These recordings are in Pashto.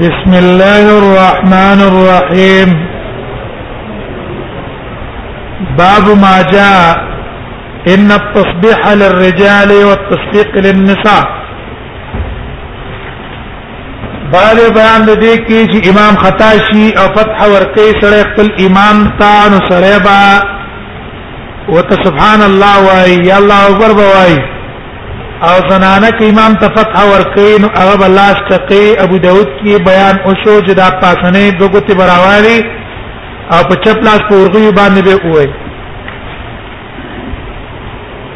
بسم الله الرحمن الرحيم باب ما جاء ان التصبيح للرجال والتصفيق للنساء بعد بیان د دې کې چې امام خطا شي او فتح ورکه سره خپل امام تا نو سره با وت سبحان الله وای یا الله اکبر وای او زنانه کې امام ته فتح ورکه نو هغه بلاس تقي ابو داود کې بیان او شو چې دا پاسنه دغه ته براواري او په چپ لاس پورغي باندې به وای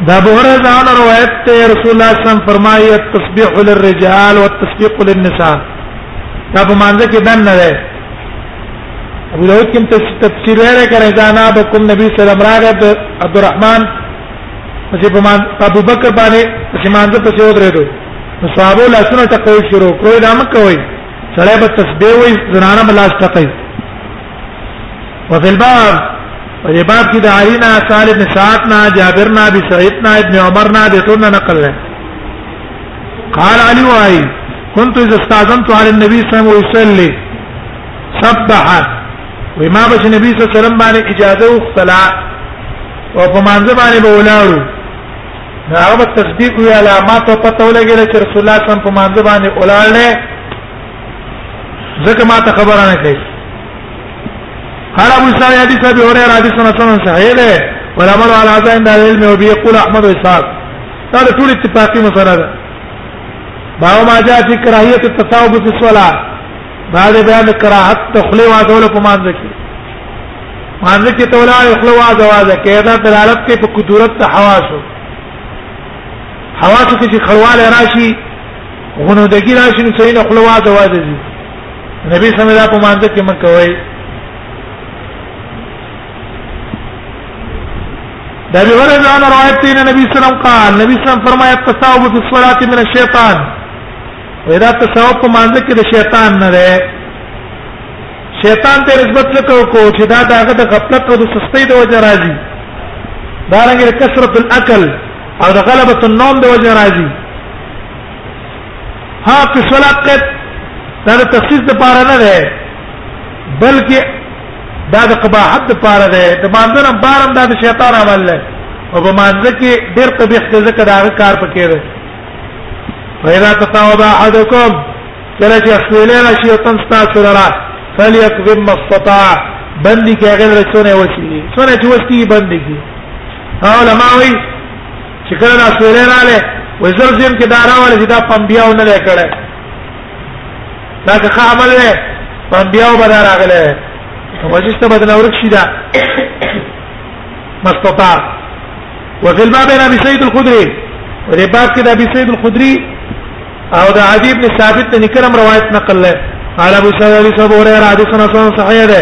دا بوره ځان روایت ته رسول الله صلی الله علیه وسلم فرمایي التسبيح للرجال والتسبيح للنساء دا په مانځه کې دن نه ده ابو داود کوم تفسیر لري کړه دا نه به کوم نبی صلی الله علیه وسلم عبد الرحمن چې په مان ابو بکر باندې چې مانځه ته شو درېدو نو صحابه لا سنت کوي شروع کوي دا مکه وي سړی به تسبیح وي زنانه بلاس تکي وفي الباب ودې باب کې د علینا صالح بن ساعتنا جابرنا بن سعیدنا ابن عمرنا دې ټول نقل لري قال علي واي كنت اذا استاذنت على النبي صلى الله عليه وسلم يصلي سبح وما بش النبي صلى الله عليه وسلم باندې اجازه وختلا او په مانځ باندې به ولاړو دا هغه تصدیق وی علامات او پته ولګی چې رسول الله صلی الله علیه وسلم په مانځ باندې ولاړل ځکه ما ته خبره نه کوي قال ابو سعيد حديث ابي هريره حديث حسن صحيح ده والعمل على هذا عند العلم وبه يقول احمد واسحاق دا ټول اتفاقی مسله ده باو ما جاء في كراهيه التثاؤب في الصلاه بعد بيان كراهت تخلي وازول په مان ذکی مان ذکی تولا يخلو وازواز کېدا دلالت کوي په قدرت حواسو حواسو کې خلواله راشي غونو دګی راشي نو صحیح نه خلوا د واده دي نبی صلی الله په مانځ کې مکه وای دا به ورته انا روایت دی نبی صلی الله علیه وسلم قال نبی صلی الله علیه وسلم فرمایا التصاوب فی الصلاه من الشیطان ودا تصاوب په مانځ کې د شیطان نه ده شیطان ته نسبت لکو کو چې دا داغه د غفلت او د سستۍ د وجه راځي دا رنګه کثرت الاکل او د غلبۃ النوم د وجه راځي ها په سلاقت دا د تخصیص د پاره نه ده بلکې دا د قباحت د پاره ده د مانځنه بارم دا د شیطان عمل ده او په مانځ کې ډېر قبیح ته ځکه دا کار پکې ده فإذا تطاوب أحدكم کله چې خپلې را شیطان ستاسو لرا فليكذب ما استطاع بندي کې هغه رسونه وسی سونه چې وسی بندي کې علماء وي چې کله دا سویل رااله وې زر زم کې دا راواله چې دا پمبیاو نه لکړه دا ښه عمل دی پمبیاو به راغله نو وجست بدل اورک شي دا مستطاع وفي الباب عن ابي سعيد الخدري ولې باب کې د ابي سعيد الخدري او د عدي بن ثابت نکرم روایت نقل له قال ابو سعيد ابو هريره حدیث حسن صحیح ده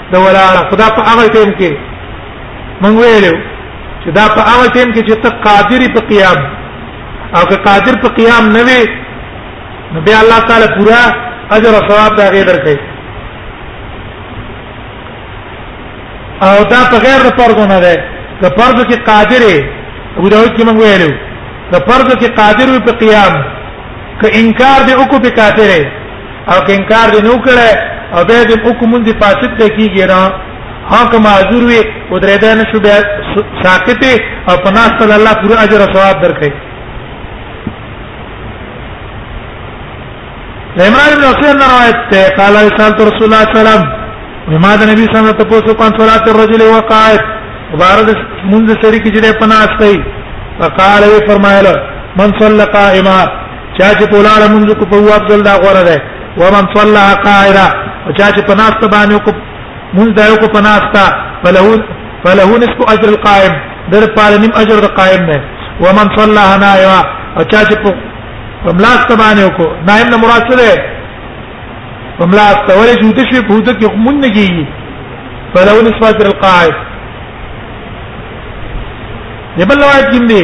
د ولاړه خدا په هغه ټیم کې مونږ ویلو چې دا په هغه ټیم کې چې ته قادری په قیام او که قادر په قیام نه وي نو بیا الله تعالی پورا اجر او ثواب دا غیر درکړي او دا په غیر د فرض نه ده د فرض کې قادر ابو داود کې مونږ ویلو د فرض کې قادر په قیام که انکار دې وکړو په کافر او انکار دې نو کړه او به دې حکم دې فاسد ته کیږي نه حق معذور وي او درې ده نشو بیا ساکت او پناست الله پورا اجر او ثواب درکړي عمران بن حسین روایت ته قال رسول رسول الله صلی الله علیه وسلم ما د نبی صلی الله علیه وسلم ته پوښتنه کوم صلات الرجل وقائد عبارت منځ سری کې جړې پناست وي فقال وی فرمایله من صلى قائما چا چې په لاړه منځ کو په افضل دا غوړه ده ومن صلى قائرا او چا چې په ناس ته باندې کو مونږ دا یو کو په ناس ته فله فله نصف اجر القائم در پاره نیم اجر د قائم نه ومن صلى نائما او چا چې په ملاس ته باندې کو نائم نه مراد څه ده په ملاس ته ولې جوته شي په هوته کې مونږ نه کیږي فله نصف اجر القائم یبل واجب دی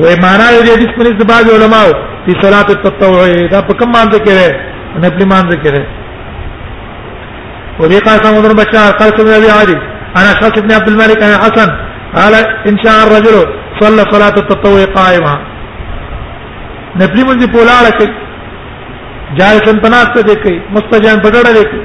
وې معنا دې حدیث په نسبت بعض علماء په صلات التطوع دا په کوم باندې کې ده نه په باندې کې ده وبي قاسم بن بشار قال سمع ابي عادي انا شاك بن عبد الملك انا حسن قال ان شاء الرجل صلى صلاه التطوع قائما نبلی منځ په لاړه کې جالسن پناسته دې کوي مستجان بدړه دې کوي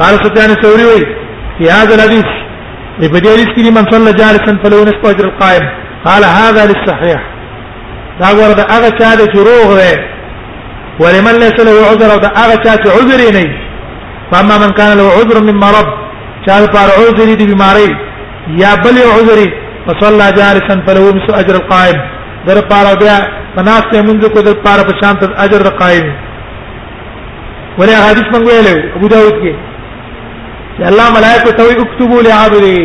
قال سفيان الثوري وي في هذا الحديث بدي حديث كلي من صلى جالسا فلو نصف اجر القائم قال هذا للصحيح دا ورته هغه چا د چروغ دی ولمن ليس له عذر او دا هغه چا چې عذر نه فاما من كان له عذر من مرض چا پر عذر دي بیماری یا بل عذر فصلى جالسا فله مثل اجر القائم در پاره بیا پناست منځ کو در پاره په شان اجر قائم ولې حدیث مونږ ویلو ابو داود کې چې الله ملائکه ته وي اكتبوا لعبدي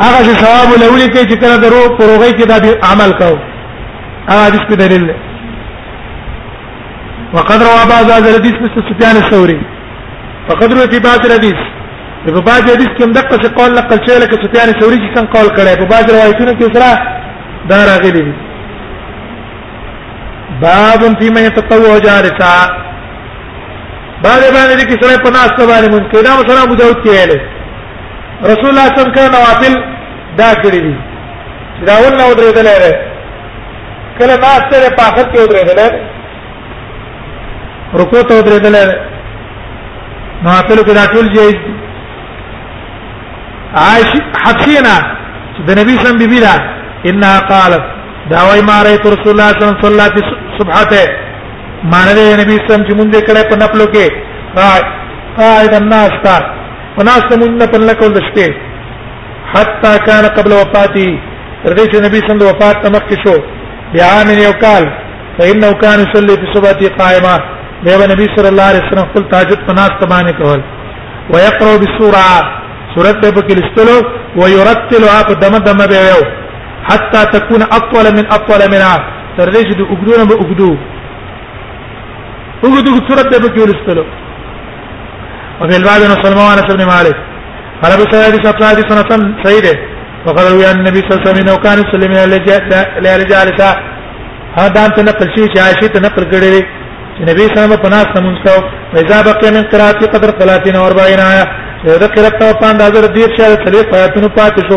هغه ثواب لولي کې چې کله درو پروغې کې دا عمل کاو هغه حدیث په دلیل دی وقد روى بعض هذا الحديث مثل سفيان الثوري فقد روى في بعض الحديث په بعض حدیث کې دقه څه قول نقل شوی لکه سفيان الثوري چې څنګه قول کړی په بعض روایتونو کې سره دا راغلي دي باب فی من یتطوع جالسا باب باندې کې سره په ناس باندې مونږ کړه مو سره ابو داود کې ویل رسول الله صلی الله علیه وسلم کړه نوافل دا کړی دي دا ونه ودرېدل لري کله ناس سره په اخر کې ودرېدل لري رکوع ته ودرېدل لري نوافل کې دا ټول جایز دي عائشہ حفصینا د نبی صلی الله علیه وسلم بیبی دا انها قالت دا وای ما رأيت رسول الله صلی الله علیه وسلم فی صبحته مانره نبی سم چې مونږ کړه په نپلو کې قائد الناس تا وناس مونږ نه پنل کول دشته حتا کان قبل وفاتی تر دې چې نبی سم د وفات تمخ کې شو بیا من یو کال فإنه كان يصلي في صبحته قائما دیو نبی صلی الله علیه وسلم خپل تهجد په ناس تبانه کول ويقرأ بالسورة سورته په کې لستلو ويرتلها په دمه دمه به ویو حتى تكون اطول من اطول منها تر دې چې د وګدونه به وګدو وګدو صورت به کې ولستلو او بل بعد نو سلمہ وانا ابن مالک قال ابو سعيد شطاد سنه سعيد وقال روي عن النبي صلى الله عليه وسلم انه كان يسلم الى الجالسه هذا انت نقل شيء عائشه تنقل کړي چې نبی صلی الله علیه وسلم په ناس تمون کو فإذا بقي من قراءتي قدر 30 و 40 آية یو د قرات په اندازه د دې چې تلې پاتونو پاتې شو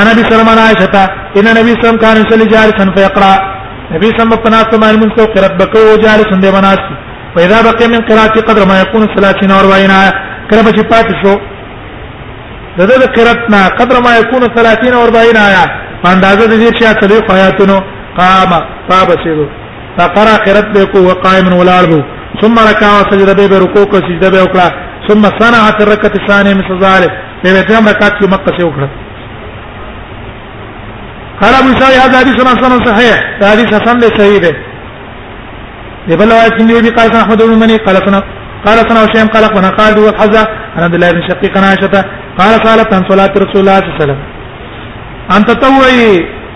انا بي سلمان عائشه ان نبی سم کان صلی جالسا فیقرا نبی سم په ناس ته معلوم څو قرات بکو او جالس هم دی بناس پیدا بقي من قرات قدر ما يكون 30 اور وینا کله چې پات شو دغه د قراتنا قدر ما يكون 30 اور وینا آیا اندازه دې چې اصلي خیاتونو قام طاب شیدو فقرا قرات به کو وقائم ولاړ بو ثم ركع وسجد به رکوع کو سجده به وکړه ثم صنع في الركعه الثانيه مثل ذلك به به تم رکعت کې مکه سي وکړه قال ابو سعيد هذا حديث حسن صحيح دا حديث حسن له صحيح ده دی بل روایت کې دی قال سنا احمد بن مني قال سنا قال سنا هشام قال قنا قال هو الحزا انا عبد الله بن شقيق عائشه قال سالت عن صلاه رسول الله صلى الله عليه وسلم انت توي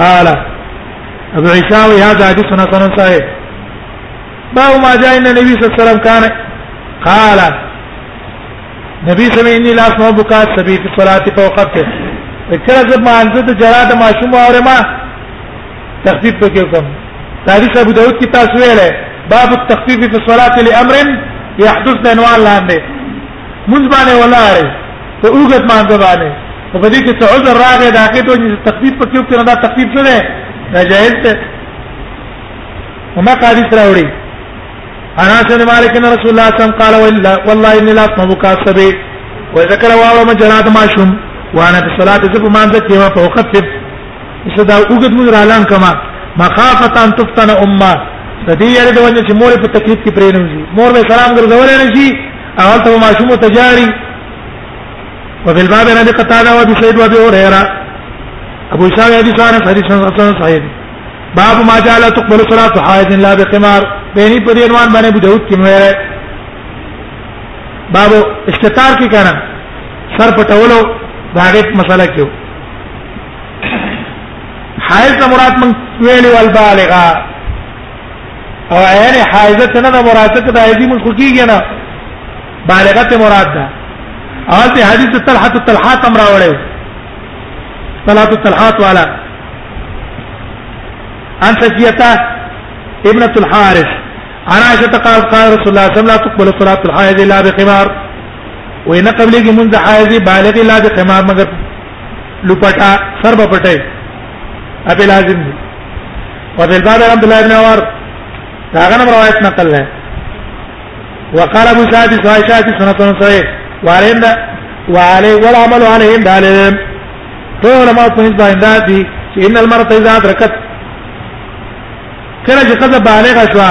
قال ابو عيساوي هذا حديث حسن صحيح باب ما جاء ان النبي صلى الله عليه وسلم كان قال نبی سمع اني لا اسمع بكاء السبي في الصلاه فوقفته کله زه مانځه د جرا د ماشوم اورم تخفیف پکې کوم تاریخ ابو داود کی تاسو ویل باب التخفیف فی الصلاه لامر يحدث بانواع لاندې مونږ باندې ولاړې په اوګت مانځ باندې او په دې کې څه عذر راغی دا کې ته چې تخفیف پکې وکړه دا تخفیف څه دی ناجائز دی وما قاضي تراوړي انا سن مالک ان رسول الله صلی الله علیه وسلم قال والله اني لا اسمع كاسبه وذكر واو ما جرات ما شم وانا في الصلاه ذب ما انت كما فوقتب صدا اوګت مون رالان کما مخافه ان تفتن امه د دې یره د وجه چې مور په تکلیف کې پرې نه وي مور به سلام ګرځول نه شي اول ته ماشوم تجاری وفي الباب عن ابي قتاده وابي سعيد وابي هريره ابو اسحاق ابي سعيد حديث حسن صحيح باب ما جعل تقبل صلاه حائض لا بقمار بيني په دې عنوان باندې ابو داود کې مې باب استتار کې کنه سر پټولو دا غي مسله کې حائض مراد من ویل والبالغه او عین حایزه ته نه مراد ته د ایدی ملک کیږي نه بالغه ته مراد ده او ته حدیث طلحه طلحه تم راوړې طلحه طلحه والا عن سجيته ابنه الحارث عن عائشه قال قال رسول الله صلى الله عليه وسلم لا تقبل صلاه الحائض الا بخمار وان قبلك منذ حائض بالغ الا بخمار مگر لپټا سر په پټه ابي لازم دي وفي الباب عبد الله بن عمر دا غنم روایت نقل ہے وقال ابو سعد عائشہ کی سنت صحیح وارین دا وعليه والعمل عليهم دالهم ټول ما په هیڅ باندې دي چې ان المرأة اذا ادركت کله چې قضا بالغ شوه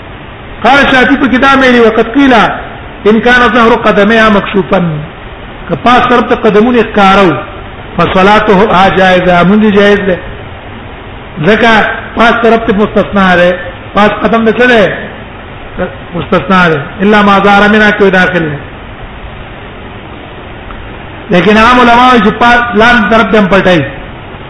قال شاتی په کتاب مې وقت قیل ان کان ظهر قدمها مکشوفا کپا سر ته قدمونه کارو فصلاته جائزه مونږ جائز ده ځکه پاس طرف ته مستثنا ده پاس قدم نه چلے مستثنا ده الا ما ظهر منها کو داخل ده لیکن عام علماء چې پاس لام طرف ته پټای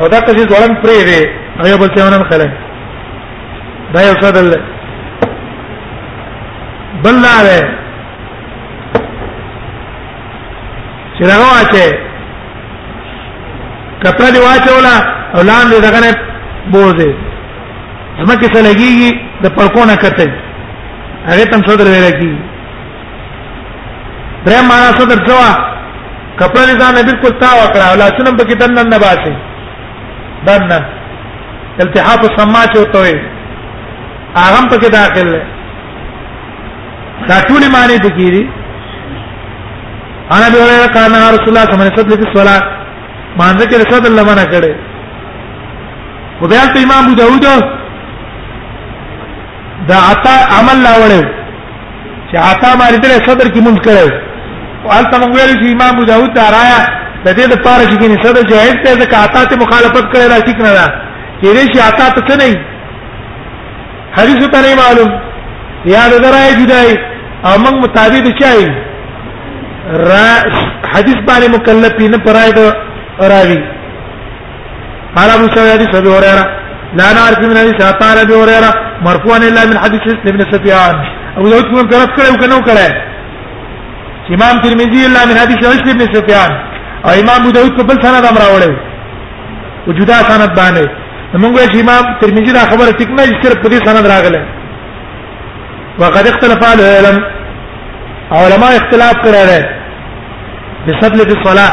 او دا کله ځوړن پرې وي هغه بل څه ونن خلک دا یو څه دل بل نه ده چې راغوا چې کپڑا دی واچولا او لاندې دغه نه بوزي زمکه څه لګيږي د پړکونه کته هغه تم څو درې لګي درې معنا څه درځوا کپړه دې ځان بالکل تا وکړه او لاسونه په کې دنن نه باسي دنن التحاف السما چوته وي هغه په کې داخل دی دا ټول معنی دي کیږي انا به ولا کان رسول الله صلی الله علیه وسلم په صلات مانځ کې رسول الله منع کړي خدای ته امام ابو داوود دا عطا عمل لا وړو چې عطا باندې تر صدر کې مونږ کړو او حالت مونږ ویل چې امام ابو داود دا رایا د دې لپاره چې کني صدر جائز دی ځکه عطا ته مخالفت کړی دا ټیک نه ده کې دې چې عطا ته څه نه حدیث ته نه معلوم یا د درای جدای او موږ مطابق چای را حدیث باندې مکلف نه پرای دا راوی قال ابو سعيد ابي هريره لا نعرف من حديث عطاء ابي هريره مرفوعا الا من حديث ابن سفيان ابو داود کوم طرف کړه او کنه کړه امام ترمذی الا من حديث عيسى ابن سفيان او امام ابو داود په بل سند امر راوړل وجودا سند باندې موږ چې امام ترمذی دا خبره ټیک نه چې صرف په دې سند راغله وقد اختلف العلم علماء اختلاف کړی دی بسبب الصلاه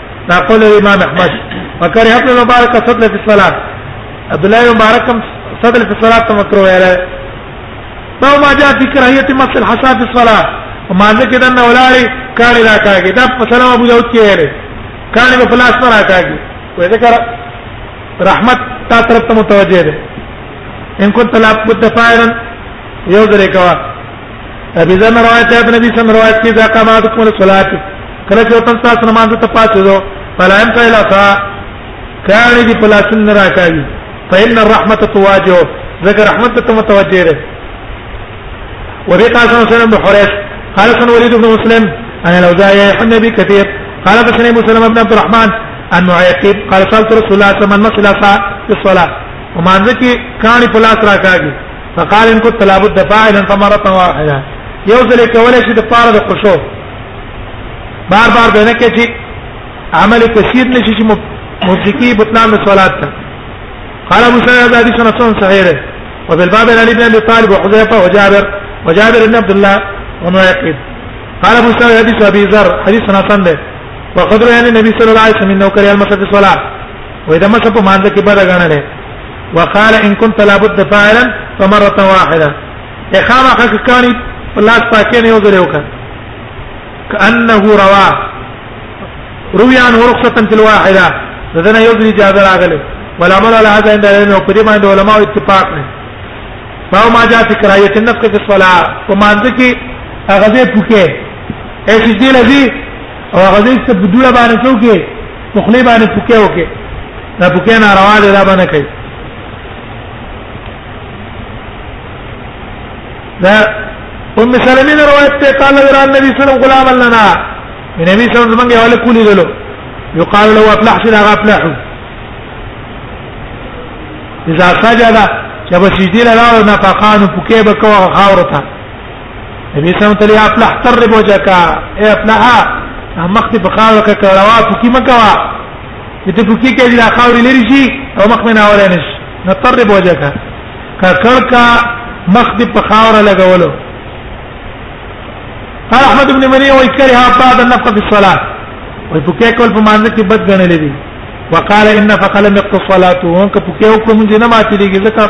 دا قول امام احمد وکړ ابن مبارک صدل فی الصلاه عبد الله مبارک صدل فی الصلاه ته مکروه یاره ما ما جاء فی کراهیت مس الحساب فی الصلاه وما ذکر ان ولاری کان لا کاږي دا په سلام ابو داود کې یاره کان په پلاس پر راکاږي وې ذکر رحمت تا طرف ته متوجه ده ان كنت لا بد فاعلا يوذرك ابي ذر روایت ابن ابي سم روایت کې ذا قامات کوم صلات کله چې وطن تاسو نماز ته پاتې دو فلا انت الى صا کان دي فلا سن راکاږي فإن الرحمة تواجه ذکر رحمت ته متوجه ده وفي قال سنة سنة بن حريث قال سنة وليد بن مسلم أنا لو زايا يحن بي كثير قال سنة أبو سلمة بن عبد الرحمن أن معيقب قال سألت رسول الله صلى الله عليه وسلم من مسلا في الصلاة وما ذكي كان فلاس راكاجي فقال ان كنت لابد فاعلا فمره واحده یو ځل کولای شي د پاره د خوشو بار بار به نه کې چې عمل کثیر نشي چې موسیقي بطلان د صلات ته قال ابو سعيد هذا حديث حسن صحيح وفي الباب عن ابن ابي طالب وحذيفه وجابر وجابر بن عبد الله ومعقد قال ابو سعيد حديث ابي ذر حديث حسن ده وقدر يعني النبي صلى الله عليه وسلم انه كره المسجد الصلاه واذا مسجد ما ذكر بدا غنله وقال ان كنت لابد فاعلا فمره واحده اخامه خک کانی لاس پاکې نه وګړي وکړه کانه روا روي عن رخصه في الواحده دنا یو دې جابر راغله ولا مل على هذا عند العلم او پرې باندې علماء اتفاق نه فاو ما جاء في كراهيه النفس في الصلاه ومانځ کې هغه دې پوکه اې چې دې لذي او هغه دې څه بدوله باندې څوکي په خلی باندې پوکې وکې دا پوکې نه روا دي دا باندې کوي دا ام سلمې نه روایت ته قال را نبی صلی الله علیه وسلم غلام لنا نبی صلی الله علیه وسلم یې ولا کولی دلو یقال له افلح شدا غفلح اذا سجد چې بسیدی له نفقان پوکې بکوه خاورته نبی صلی الله علیه وسلم افلح ترب وجهك اي افلح مخت په خاور کې کړهوا پکې مکوا دې پکې کې لا خاور لري شي او مخ مې نه اورې نش نو ترب وجهك کا کړ کا مخت په خاور لګولو قال احمد بن مني وای کرها بعد النفخ في الصلاه وای پکې کول په مانځ کې بد غنل دي وقال ان فقلم الصلاه وانك پکې حکم دې نه ماتې دي ځکه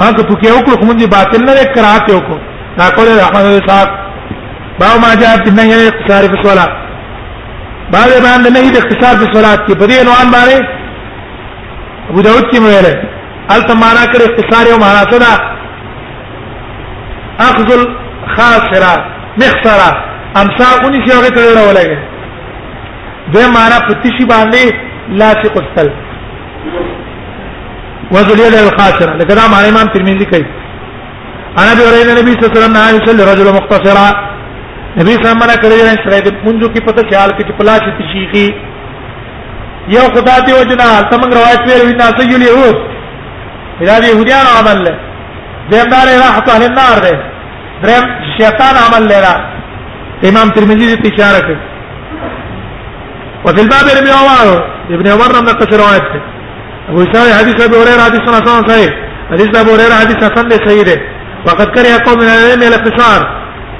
هغه ټکی یو کړو موږ باطل نه کراهت یو کو دا کوله رحمان الله صاحب باو ما جاء بنا یې اختصار په سوالا باندې باندې نه دې اختصار په صلات کې په دې عنوان باندې ابو داود کې مې ویل البته معنا کړ اختصار یو معنا څه ده اخذ الخاسره مخسره امسا اونې چې هغه تړل ولګي د معنا پتیشي باندې لاس قتل وذليل الخاسر لکه دا معنی امام ترمذی کوي انا ابي هريره نبی صلی الله علیه وسلم نه یصلی رجل مختصرا نبی صلی الله علیه وسلم نه سره د منځو کې پته خیال کې پلا چې تشیخي یو خدا دی وجنا تمنګ روایت ویل وینا سیل یهود دا دی يهوديان عمل له دیندار راحت اهل النار ده درم شیطان عمل لرا امام ترمذی دې اشاره کوي وفي الباب ابن عمر ابن عمر رحمه الله روایت ده ابو سعيد حديث ابي هريره حديث حسن صحيح حديث ابو هريره حديث حسن دی صحیح دی وقد کرے قوم من العلم الاختصار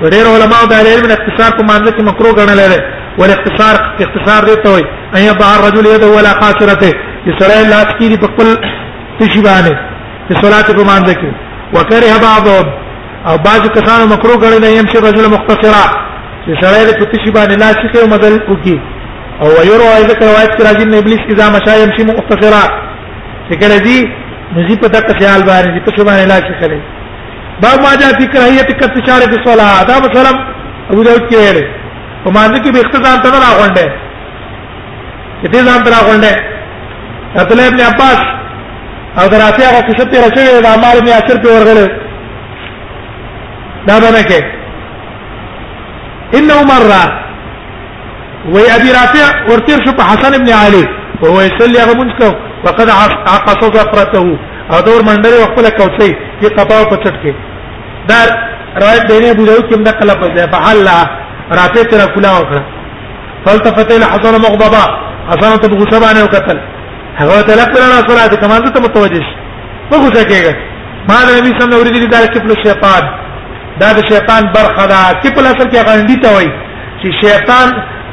ډېر علماء د علم الاختصار په معنی کې مکروه ګڼل لري والاختصار اختصار دی ته وي ان يضع الرجل يده ولا خاصرته چې سره لاس کې په خپل تشی باندې په صلات په معنی کې وکره بعضهم او بعض کسانو مکروه ګڼل نه يمشي رجل مختصرا چې سره د تشی باندې لاس کې مدل وکي او ويرو اذا كان وايت راځي ان ابلیس اذا مشى يمشي مختصرا څنګه دي نزي په دغه خیال باندې دي په شو باندې لاس کړي باب ما جاء في كراهيه كف شعر في الصلاه دا مثلا ابو داود کې ویل په مانځ کې به اختزام ته نه راغونډه چې دې ځان ته راغونډه عبد الله ابن عباس او درافع هغه څه ته راځي دا مال می اثر په ورغله دا باندې کې انه مره وي ابي رافع ورتير شو حسن ابن علي وهو يصلي هغه مونږ کو وقد عقص ظفرته او دور منډر خپل کوڅه کې قبا په چټ کې دا روایت دینه ابو داود کې مدقله په ځای فحل رافع تر کلا وکړه فالتفت الى حسن مغضبا حسن ته غصه باندې وکتل هغه ته لکه نه صلات کمان ته متوجه شي په غصه کېږي ما د نبی صلی الله علیه وسلم ورته دا کپل شیطان دا د شیطان برخه ده کپل اصل کې غنډی ته وایي چې شیطان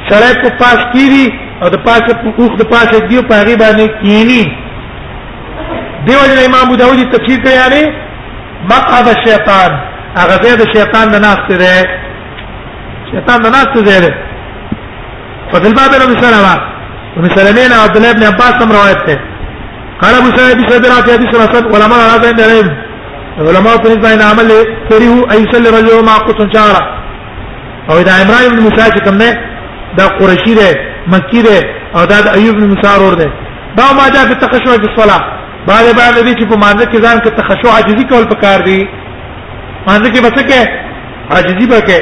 سړی په پاس کیری او د پاسه په اوخ د پاسه دیو په هغه باندې کینی دیو جن امام ابو داود تفسیر کوي یعنی مقعد الشیطان هغه ځای د شیطان نه ناشته ده شیطان نه ناشته ده په دل باب له سلام ابن سلمین عبد الله ابن عباس هم روایت ده قال ابو سعيد بسدر في حديث رسول علماء هذا علم علماء في عمل كرهوا اي يصلي رجل مع قطن شعره او دا عمران بن موسی چې کوم نه دا قرشي دی مکی دی او دا د ایوب بن موسی ور دی دا ما جاء في التخشع في الصلاه بعد بعد دې چې په مانځ کې ځان کې تخشع عاجزي کول پکار دی مانځ کې بس کې عاجزي بکې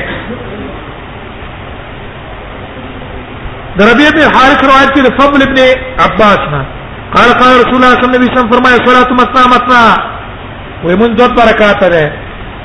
د ربيع بن حارث روایت کې د فضل ابن عباس نه قال قال رسول الله صلی الله علیه وسلم فرمایا صلاه مثنا مثنا ومن دو برکات ده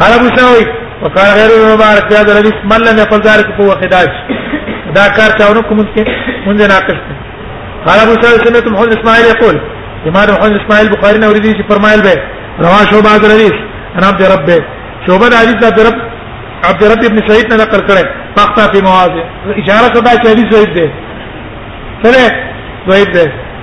قال ابو سوي وقال غير المبارك يا ربي بسم الله ما يقول ذلك هو خداج دا کار چاونو کوم کې مونږ ناقص دي قال ابو سوي سمعت محمد اسماعيل يقول امام محمد اسماعيل بخاري نے اوریدي چې فرمایل به روا شعبہ عبد الرئيس انا عبد رب شعبہ عزيز عبد رب عبد رب ابن سعيد نے نقل کړه فقط في مواضع اشاره صدا چې حدیث ضعیف ده سره ضعیف ده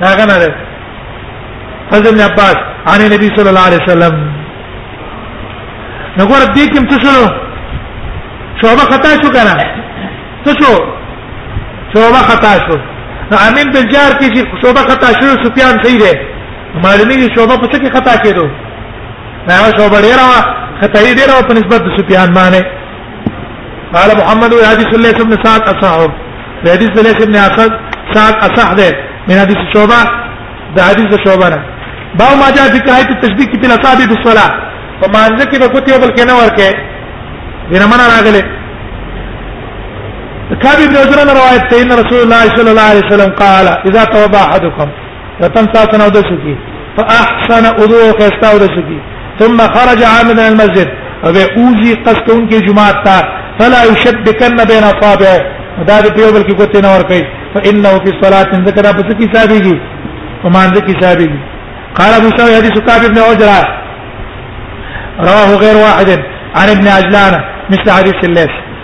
دا غنه ده فضل بن عباس عن النبي صلى الله عليه وسلم نګور دې کوم څه شو شوبه خطا شو کنه څه شو شوبه خطا شو نو امین بن جار کې چې شوبه خطا شو سفیان صحیح ده معلومی چې شوبه په څه کې خطا کېدو دا شوبه ډیره خطا یې ډیره په نسبت د سفیان باندې قال محمد بن حديث الله بن سعد اصحاب حديث الله بن اسد سعد اصح ده من حديث شعبه ده حديث شعبه نه باو ما جاء في كهايه التشبيك في الاصابع بالصلاه فما ذكر بكتي وبل كنور كه دینه منا راغله كابي بن عزران روایت ان رسول الله صلى الله عليه وسلم قال اذا توضا احدكم وتم ساتنا ودسكي فاحسن وضوء كستا ودسكي ثم خرج عامدا المسجد او به اوزي قسكون کې جمعه تا فلا يشبكن بين اصابعه دا دې په یو بل کې کوته نه ور کوي فانه في صلاه ذکر په څه کې حسابيږي په مان ذکر حسابيږي قال ابو سعيد حديث كعب بن عجرة رواه غير واحد عن ابن عجلان مثل حديث الليث